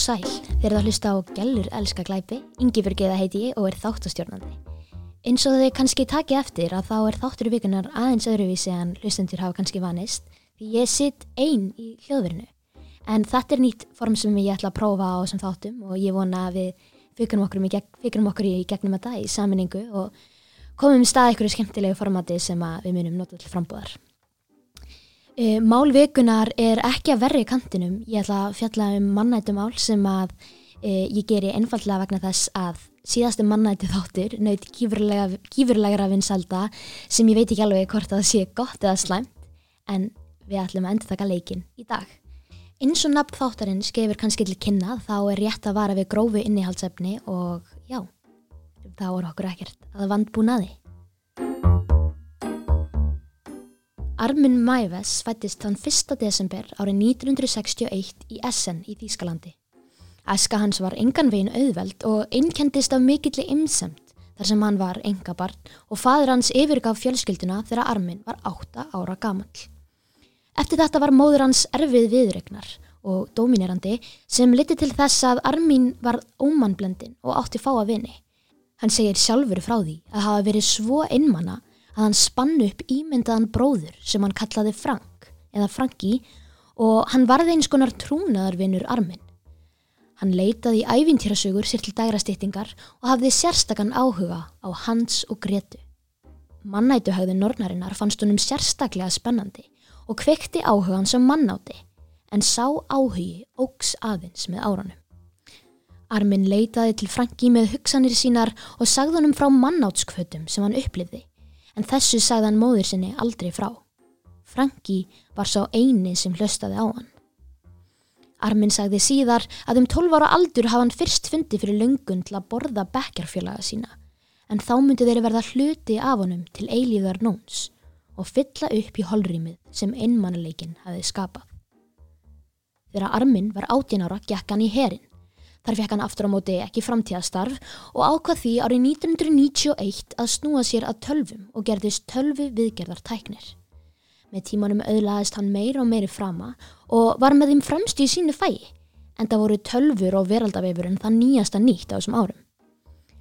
Og sæl, þeir eru að hlusta á Gjallur elska glæpi, Ingi Birgiða heiti ég og er þáttastjórnandi. Eins og þau kannski takið eftir að þá er þáttur í vikunar aðeins öðruvísi en hlustendur hafa kannski vanist því ég sitt einn í hljóðverinu. En þetta er nýtt form sem ég ætla að prófa á þessum þáttum og ég vona að við fyrkunum okkur, gegn, okkur í gegnum þetta í saminningu og komum í stað ykkur skemmtilegu formati sem við munum nota til frambúðar. Uh, málvikunar er ekki að verri kantinum. Ég ætla að fjalla um mannættumál sem að uh, ég geri einfallega vegna þess að síðastu mannættu þáttur naut kýfurlegra vinsalda sem ég veit ekki alveg hvort að það sé gott eða slæmt en við ætlum að endur taka leikin í dag. Eins og nafn þáttarinn skefur kannski til kynna þá er rétt að vara við grófu innihaldsefni og já, þá er okkur ekkert að vandbúnaði. Armin Mæves fættist þann 1. desember árið 1961 í Essen í Þýskalandi. Æska hans var engan veginn auðveld og einkendist af mikilli ymsemt þar sem hann var engabarn og fadur hans yfirgaf fjölskylduna þegar Armin var 8 ára gamall. Eftir þetta var móður hans erfið viðregnar og dominerandi sem liti til þess að Armin var ómannblendin og átti fá að vini. Hann segir sjálfur frá því að hafa verið svo einmanna að hann spann upp ímyndaðan bróður sem hann kallaði Frank eða Franki og hann varði eins konar trúnaðarvinur Armin. Hann leitaði í ævintýrasögur sér til dagrastýttingar og hafði sérstakann áhuga á Hans og Gretu. Mannætuhagðu nornarinnar fannst honum sérstaklega spennandi og kvekti áhugan sem mannáti en sá áhugi ógs aðeins með áranum. Armin leitaði til Franki með hugsanir sínar og sagði honum frá mannátskvötum sem hann upplifði en þessu sagði hann móður sinni aldrei frá. Franki var sá eini sem hlustaði á hann. Armin sagði síðar að um 12 ára aldur hafa hann fyrst fundið fyrir löngun til að borða bekkarfélaga sína, en þá myndi þeirri verða hluti af honum til eilíðar nóns og fylla upp í holrýmið sem einmannuleikin hafi skapað. Þegar Armin var 18 ára gekk hann í herin. Þar fekk hann aftur á móti ekki framtíðastarf og ákvað því árið 1991 að snúa sér að tölvum og gerðist tölvu viðgerðar tæknir. Með tímanum auðlaðist hann meir og meiri frama og var með þeim fremstu í sínu fæi, en það voru tölfur og veraldavefurinn það nýjasta nýtt á þessum árum.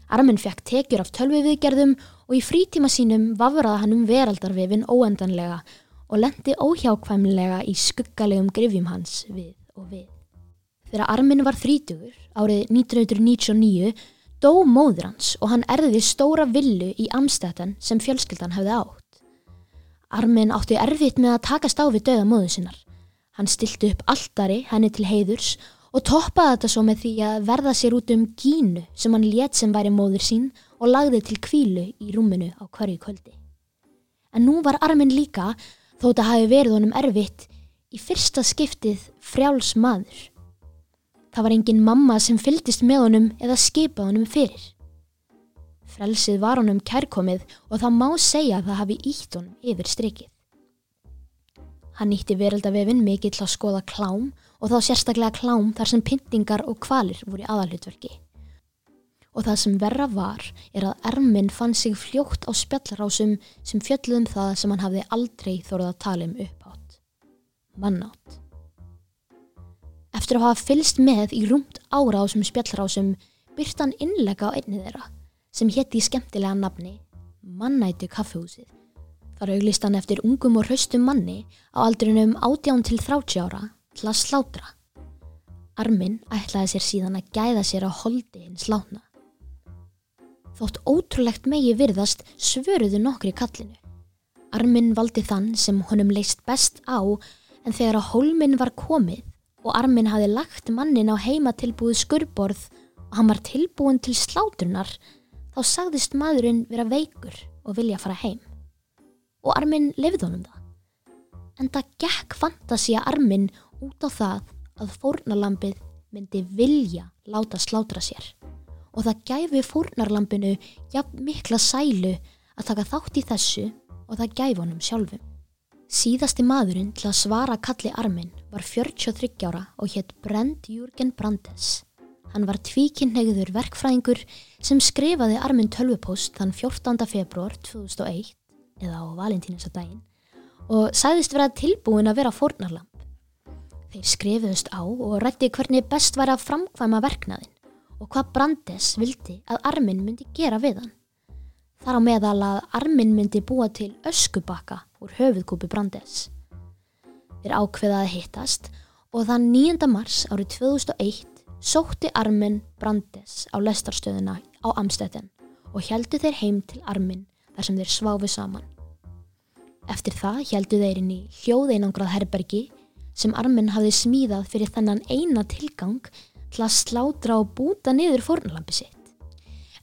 Armin fekk tekjur af tölvu viðgerðum og í frítíma sínum vafraði hann um veraldarvefin óendanlega og lendi óhjákvæmlega í skuggalegum grifjum hans við og við. Þegar Armin var þrítugur árið 1999 dó móður hans og hann erði stóra villu í Amstetten sem fjölskyldan hefði átt. Armin átti erfitt með að takast á við döða móðu sinnar. Hann stilti upp alltari henni til heiðurs og toppaði þetta svo með því að verða sér út um gínu sem hann létt sem væri móður sín og lagði til kvílu í rúminu á hverju kvöldi. En nú var Armin líka, þótt að hafi verið honum erfitt, í fyrsta skiptið frjáls maður. Það var engin mamma sem fyldist með honum eða skipað honum fyrir. Frelsið var honum kærkomið og það má segja að það hafi ítt honum yfir strikið. Hann nýtti veraldavefin mikill að skoða klám og þá sérstaklega klám þar sem pyntingar og kvalir voru aðalutverki. Og það sem verra var er að Ermin fann sig fljótt á spjallarásum sem fjöldluðum það sem hann hafði aldrei þórað að tala um upphátt. Mannátt. Eftir að hafa fylst með í rúmt ára á þessum spjallrásum byrta hann innlega á einni þeirra sem hétti í skemmtilega nafni Mannætu kaffehúsið. Þar auglist hann eftir ungum og hraustum manni á aldrinum 18 til 30 ára til að slátra. Armin ætlaði sér síðan að gæða sér á holdi hins látna. Þótt ótrúlegt megi virðast svöruðu nokkri kallinu. Armin valdi þann sem honum leist best á en þegar að hólminn var komið og Armin hafi lagt mannin á heima tilbúið skurborð og hann var tilbúin til slátrunar þá sagðist maðurinn vera veikur og vilja fara heim. Og Armin lefði honum það. En það gekk fantasía Armin út á það að fórnarlampið myndi vilja láta slátra sér og það gæfi fórnarlampinu jafn mikla sælu að taka þátt í þessu og það gæfi honum sjálfum. Síðasti maðurinn til að svara kalli Armin var 43 ára og hétt Brent Jürgen Brandes. Hann var tvíkinnegður verkfræðingur sem skrifaði Armin tölvupost þann 14. februar 2001 eða á valentínusadaginn og sagðist vera tilbúin að vera fórnarlamp. Þeir skrifuðust á og rætti hvernig best var að framkvæma verknaðin og hvað Brandes vildi að Armin myndi gera við hann. Þar á meðal að Armin myndi búa til öskubakka úr höfuðkúpi Brandes. Þeir ákveðaði hittast og þann 9. mars árið 2001 sótti Armin Brandes á lestarstöðuna á Amstetten og heldu þeir heim til Armin þar sem þeir sváfi saman. Eftir það heldu þeir inn í hljóðeinangrað herbergi sem Armin hafði smíðað fyrir þennan eina tilgang til að slátra og búta niður fórnalampi sitt.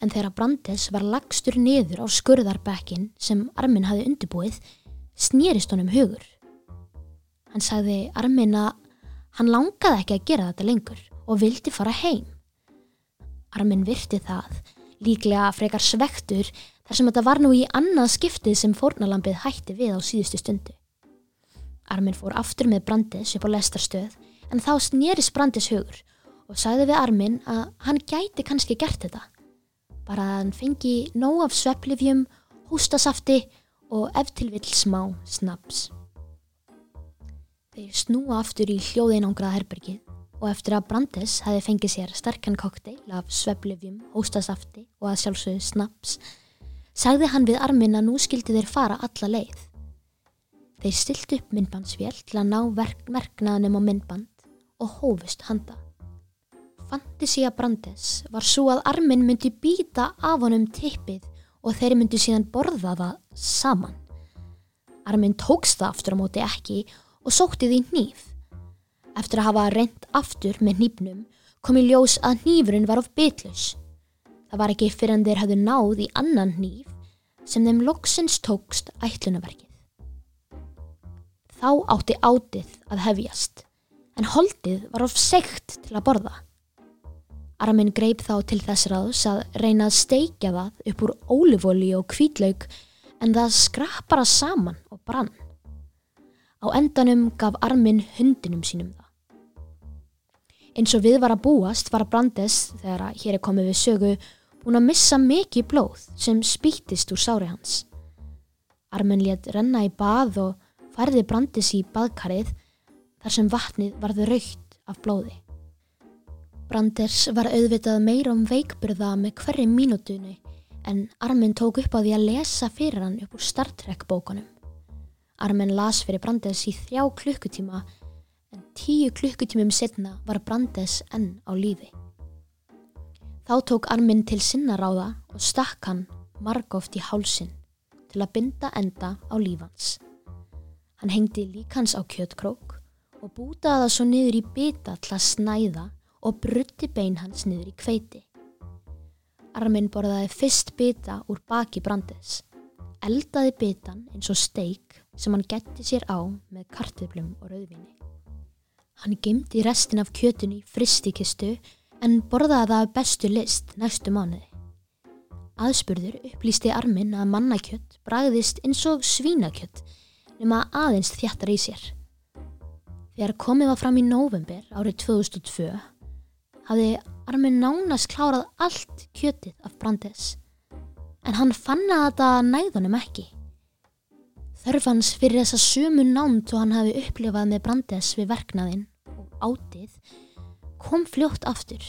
En þegar Brandes var lagstur niður á skurðarbekkin sem Armin hafði undirbúið, snýrist honum hugur. Hann sagði Armin að hann langaði ekki að gera þetta lengur og vildi fara heim. Armin virti það, líklega frekar svektur þar sem þetta var nú í annað skiptið sem fórnalambið hætti við á síðustu stundu. Armin fór aftur með Brandes upp á lestarstöð en þá snýris Brandes hugur og sagði við Armin að hann gæti kannski gert þetta. Bara að hann fengi nóg af sveplifjum, hústasafti og eftirvill smá snaps. Þeir snúa aftur í hljóðeinangraða herbergið og eftir að Brandes hefði fengið sér sterkan kokteil af sveplifjum, hústasafti og að sjálfsögðu snaps, sagði hann við Armin að nú skildi þeir fara alla leið. Þeir stilt upp myndbandsvél til að ná merknaðanum á myndband og hófust handa. Fantasía Brandes var svo að arminn myndi býta af honum tippið og þeir myndi síðan borða það saman. Arminn tókst það aftur á móti ekki og sótti því nýf. Eftir að hafa reynd aftur með nýpnum kom í ljós að nýfurinn var of bitlus. Það var ekki fyrir en þeir hafðu náð í annan nýf sem þeim loksins tókst ætlunaverkið. Þá átti átið að hefjast en holdið var of segt til að borða. Armin greip þá til þess ráðs að reyna að steikja það upp úr ólifóli og kvítlaug en það skrappara saman og brann. Á endanum gaf Armin hundinum sínum það. Eins og við var að búast var Brandes, þegar hér er komið við sögu, búin að missa mikið blóð sem spýttist úr sári hans. Armin let renna í bað og færði Brandes í baðkarið þar sem vatnið varði raukt af blóði. Branders var auðvitað meira um veikburða með hverju mínutunni en Armin tók upp á því að lesa fyrir hann upp úr Star Trek bókunum. Armin las fyrir Brandes í þrjá klukkutíma en tíu klukkutímum setna var Brandes enn á lífi. Þá tók Armin til sinna ráða og stakk hann margóft í hálsin til að binda enda á lífans. Hann hengdi líkans á kjötkrók og bútaði það svo niður í bita til að snæða og brutti bein hans niður í kveiti. Armin borðaði fyrst bita úr baki Brandes, eldaði bitan eins og steik sem hann getti sér á með kartöflum og rauðvinni. Hann gemdi restin af kjötunni fristikistu en borðaði það bestu list næstu mánuði. Aðspurður upplýsti Armin að mannakjött bragðist eins og svínakjött nema aðeins þjættar í sér. Þegar komið var fram í november árið 2002 hafði Armin nánast klárað allt kjötið af Brandes en hann fann að þetta næðunum ekki. Þörfans fyrir þessa sumu námt og hann hafi upplifað með Brandes við verknaðinn og átið kom fljótt aftur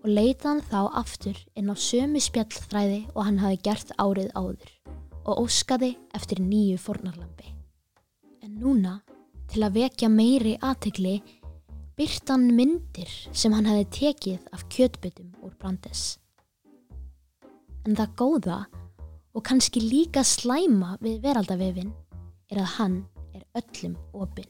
og leitaðan þá aftur inn á sömu spjallþræði og hann hafi gert árið áður og óskaði eftir nýju fornarlambi. En núna, til að vekja meiri aðtegli, byrtan myndir sem hann hefði tekið af kjötbyttum úr Brandes. En það góða og kannski líka slæma við veraldavefin er að hann er öllum opinn.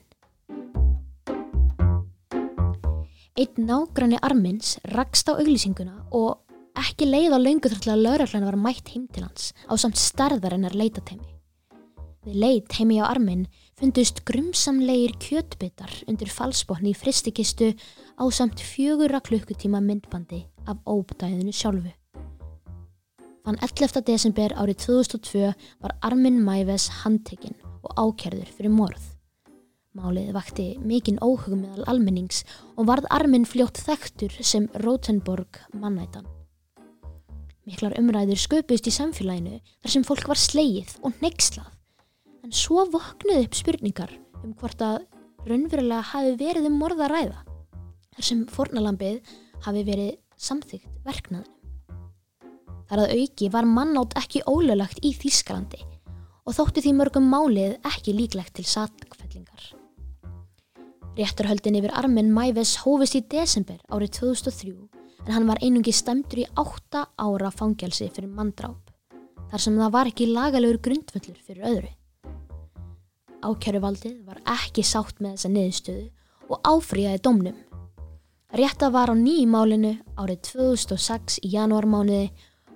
Einn nágranni armins rakst á auglýsinguna og ekki leið á laungu þar til að laurarlæna var mætt heim til hans á samt starðar en er leitateimi. Við leit heimi á armin fundust grumsamlegir kjötbitar undir falsbótni í fristikistu á samt fjögura klukkutíma myndbandi af óbdæðinu sjálfu. Þann 11. desember árið 2002 var Armin Mæves handtekinn og ákerður fyrir morð. Málið vakti mikinn óhug meðal almennings og varð Armin fljótt þekktur sem Rotenborg mannætan. Miklar umræður sköpust í samfélaginu þar sem fólk var sleið og neykslað en svo voknuð upp spurningar um hvort að raunverulega hafi verið um morða að ræða þar sem fornalambið hafi verið samþygt verknaðinu. Þar að auki var mannátt ekki ólöglagt í Þískalandi og þótti því mörgum málið ekki líklegt til satkfellingar. Rétturhöldin yfir arminn Mæves hófist í desember árið 2003 en hann var einungi stemtur í 8 ára fangelsi fyrir manndráp þar sem það var ekki lagalegur grundvöllur fyrir öðru. Ákjöruvaldið var ekki sátt með þessa niðurstöðu og áfríðaði domnum. Rétta var á nýjumálinu árið 2006 í janúarmániði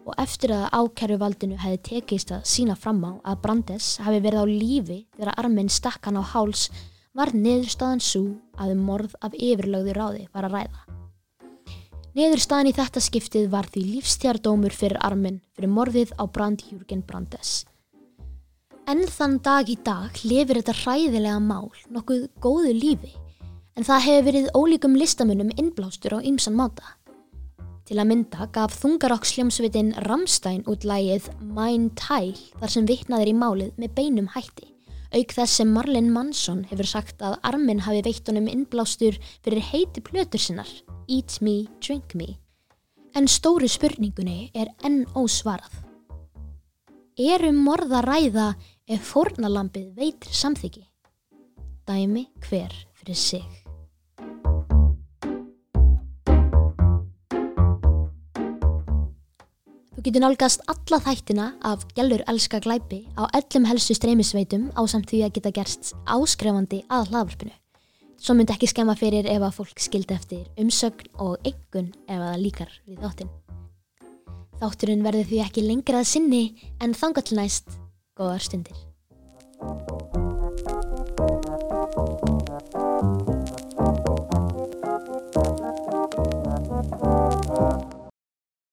og eftir að ákjæruvaldinu hefði tekist að sína fram á að Brandes hafi verið á lífi þegar arminn stakk hann á háls var niðurstaðan svo að um morð af yfirlögðu ráði var að ræða. Niðurstaðan í þetta skiptið var því lífstjardómur fyrir arminn fyrir morðið á Brandjúrgen Brandes. En þann dag í dag lifir þetta hræðilega mál nokkuð góðu lífi en það hefur verið ólíkum listamunum innblástur á ymsan máta. Til að mynda gaf þungarokkshljómsvitin Ramstein út lægið Mein Teil þar sem vittnaðir í málið með beinum hætti. Auk þess sem Marlin Mansson hefur sagt að Armin hafi veitt honum innblástur fyrir heiti plötur sinnar, Eat Me, Drink Me. En stóru spurningunni er enn ósvarað. Eru morða ræða ef fórnalampið veitir samþyggi? Dæmi hver fyrir sig. Þú getur nálgast alla þættina af Gjallur elska glæpi á öllum helstu streymisveitum á samt því að geta gerst áskrefandi að hlaðvarpinu. Svo myndi ekki skemma fyrir ef að fólk skildi eftir umsögn og engun ef að það líkar við þáttinn. Þátturinn verður því ekki lengra að sinni en þangat næst góðar stundir.